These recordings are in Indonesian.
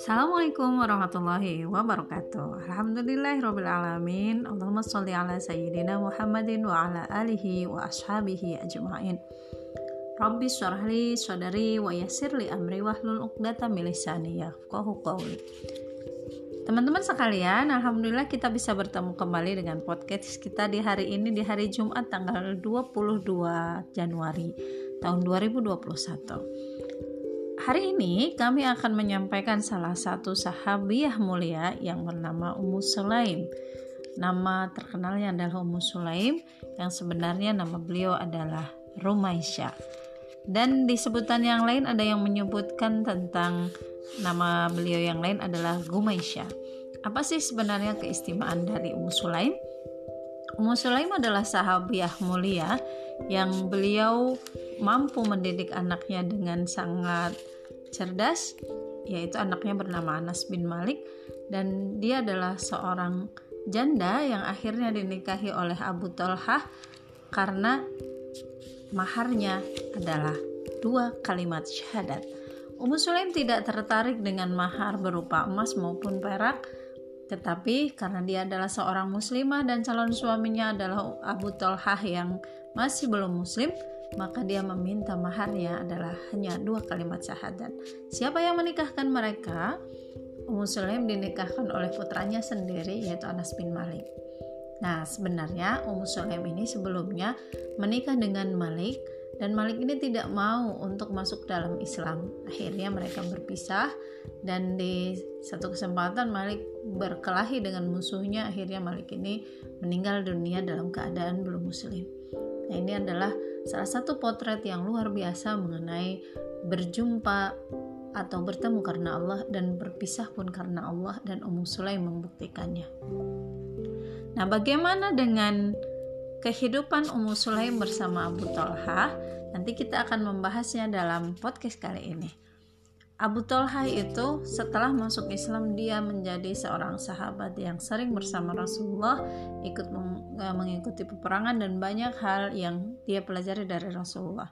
Assalamualaikum warahmatullahi wabarakatuh. Alhamdulillahirrabbilalamin. Allahumma salli ala sayyidina Muhammadin wa ala alihi wa ashabihi ajma'in. Rabbi syarahli sadari wa yassirli amri wahlul uqdata milisani yafqahu qawli Teman-teman sekalian, Alhamdulillah kita bisa bertemu kembali dengan podcast kita di hari ini di hari Jumat tanggal 22 Januari tahun 2021 Hari ini kami akan menyampaikan salah satu sahabiah mulia yang bernama Ummu Sulaim. Nama terkenalnya adalah Ummu Sulaim yang sebenarnya nama beliau adalah Rumaisya. Dan di sebutan yang lain ada yang menyebutkan tentang nama beliau yang lain adalah Gumaisya. Apa sih sebenarnya keistimewaan dari Ummu Sulaim? Ummu Sulaim adalah sahabiah mulia yang beliau mampu mendidik anaknya dengan sangat cerdas yaitu anaknya bernama Anas bin Malik dan dia adalah seorang janda yang akhirnya dinikahi oleh Abu Talhah karena maharnya adalah dua kalimat syahadat. Ummu Sulaim tidak tertarik dengan mahar berupa emas maupun perak, tetapi karena dia adalah seorang muslimah dan calon suaminya adalah Abu Talhah yang masih belum muslim, maka dia meminta maharnya adalah hanya dua kalimat syahadat. Siapa yang menikahkan mereka? Ummu Sulaim dinikahkan oleh putranya sendiri yaitu Anas bin Malik. Nah, sebenarnya Ummu Sulaim ini sebelumnya menikah dengan Malik dan Malik ini tidak mau untuk masuk dalam Islam. Akhirnya mereka berpisah dan di satu kesempatan Malik berkelahi dengan musuhnya. Akhirnya Malik ini meninggal dunia dalam keadaan belum muslim. Nah, ini adalah salah satu potret yang luar biasa mengenai berjumpa atau bertemu karena Allah dan berpisah pun karena Allah dan Ummu Sulaim membuktikannya. Nah, bagaimana dengan kehidupan Ummu Sulaim bersama Abu Talha? Nanti kita akan membahasnya dalam podcast kali ini. Abu Talha itu setelah masuk Islam dia menjadi seorang sahabat yang sering bersama Rasulullah ikut e, mengikuti peperangan dan banyak hal yang dia pelajari dari Rasulullah.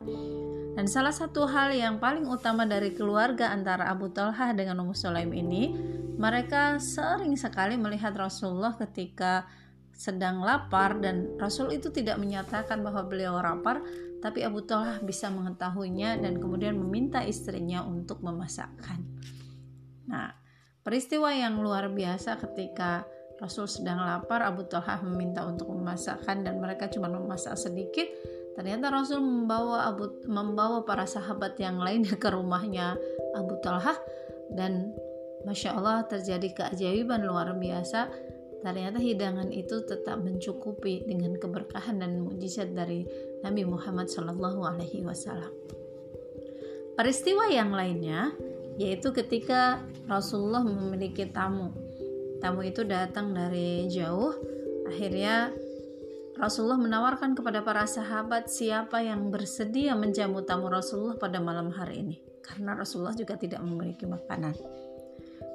Dan salah satu hal yang paling utama dari keluarga antara Abu Talha dengan Ummu Sulaim ini, mereka sering sekali melihat Rasulullah ketika sedang lapar dan Rasul itu tidak menyatakan bahwa beliau lapar tapi Abu Talha bisa mengetahuinya dan kemudian meminta istrinya untuk memasakkan. Nah, peristiwa yang luar biasa ketika Rasul sedang lapar, Abu Talha meminta untuk memasakkan dan mereka cuma memasak sedikit. Ternyata Rasul membawa Abu membawa para sahabat yang lain ke rumahnya Abu Talha dan Masya Allah terjadi keajaiban luar biasa ternyata hidangan itu tetap mencukupi dengan keberkahan dan mujizat dari Nabi Muhammad Shallallahu Alaihi Wasallam. Peristiwa yang lainnya yaitu ketika Rasulullah memiliki tamu. Tamu itu datang dari jauh. Akhirnya Rasulullah menawarkan kepada para sahabat siapa yang bersedia menjamu tamu Rasulullah pada malam hari ini. Karena Rasulullah juga tidak memiliki makanan.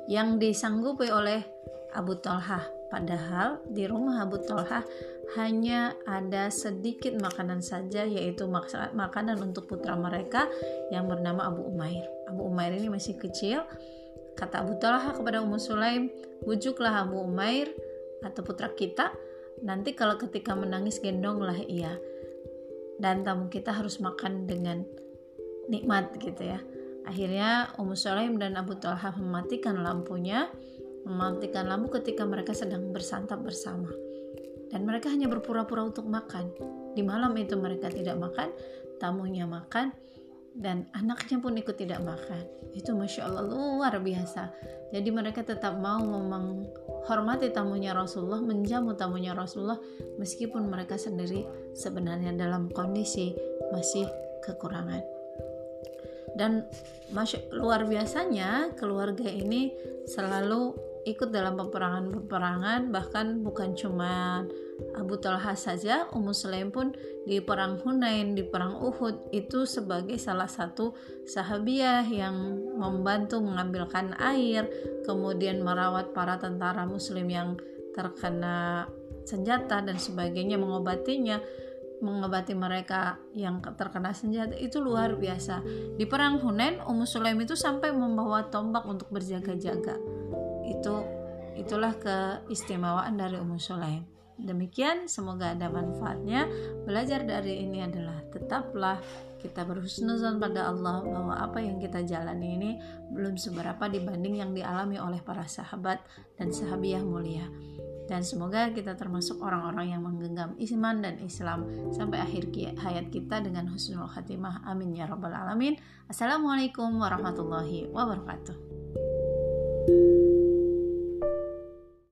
Yang disanggupi oleh Abu Talha. Padahal di rumah Abu Talha hanya ada sedikit makanan saja yaitu makanan untuk putra mereka yang bernama Abu Umair. Abu Umair ini masih kecil. Kata Abu Talha kepada Ummu Sulaim, "Bujuklah Abu Umair atau putra kita, nanti kalau ketika menangis gendonglah ia. Dan tamu kita harus makan dengan nikmat gitu ya." Akhirnya Ummu Sulaim dan Abu Talha mematikan lampunya, mematikan lampu ketika mereka sedang bersantap bersama dan mereka hanya berpura-pura untuk makan. Di malam itu mereka tidak makan, tamunya makan, dan anaknya pun ikut tidak makan. Itu masya Allah luar biasa. Jadi mereka tetap mau menghormati tamunya Rasulullah, menjamu tamunya Rasulullah, meskipun mereka sendiri sebenarnya dalam kondisi masih kekurangan. Dan masya, luar biasanya keluarga ini selalu ikut dalam peperangan-peperangan bahkan bukan cuma Abu Talha saja, Ummu Sulaim pun di perang Hunain, di perang Uhud itu sebagai salah satu sahabiah yang membantu mengambilkan air, kemudian merawat para tentara muslim yang terkena senjata dan sebagainya, mengobatinya. mengobati mereka yang terkena senjata itu luar biasa. Di perang Hunain, Ummu Sulaim itu sampai membawa tombak untuk berjaga-jaga. Itu itulah keistimewaan dari Ummu Sulaim. Demikian, semoga ada manfaatnya. Belajar dari ini adalah tetaplah kita berhusnuzon pada Allah bahwa apa yang kita jalani ini belum seberapa dibanding yang dialami oleh para sahabat dan sahabiah mulia dan semoga kita termasuk orang-orang yang menggenggam iman dan Islam sampai akhir hayat kita dengan husnul khatimah amin ya rabbal alamin assalamualaikum warahmatullahi wabarakatuh